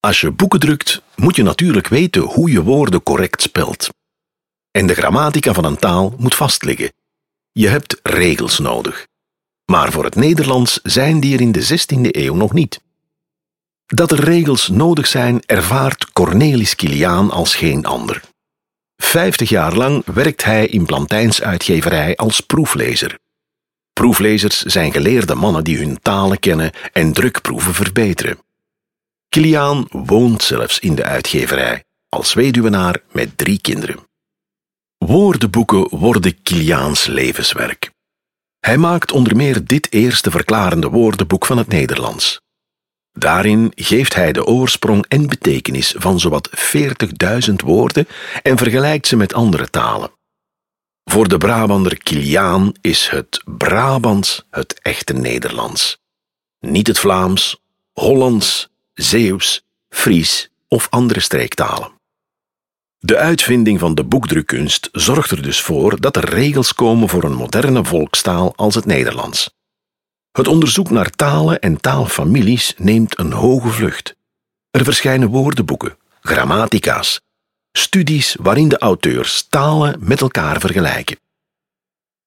Als je boeken drukt, moet je natuurlijk weten hoe je woorden correct spelt. En de grammatica van een taal moet vastliggen. Je hebt regels nodig. Maar voor het Nederlands zijn die er in de 16e eeuw nog niet. Dat er regels nodig zijn, ervaart Cornelis Kiliaan als geen ander. Vijftig jaar lang werkt hij in Plantijns uitgeverij als proeflezer. Proeflezers zijn geleerde mannen die hun talen kennen en drukproeven verbeteren. Kiliaan woont zelfs in de uitgeverij, als weduwenaar met drie kinderen. Woordenboeken worden Kiliaans levenswerk. Hij maakt onder meer dit eerste verklarende woordenboek van het Nederlands. Daarin geeft hij de oorsprong en betekenis van zowat 40.000 woorden en vergelijkt ze met andere talen. Voor de Brabander Kiliaan is het Brabants het echte Nederlands. Niet het Vlaams, Hollands, Zeeuws, Fries of andere streektalen. De uitvinding van de boekdrukkunst zorgt er dus voor dat er regels komen voor een moderne volkstaal als het Nederlands. Het onderzoek naar talen en taalfamilies neemt een hoge vlucht. Er verschijnen woordenboeken, grammatica's, studies waarin de auteurs talen met elkaar vergelijken.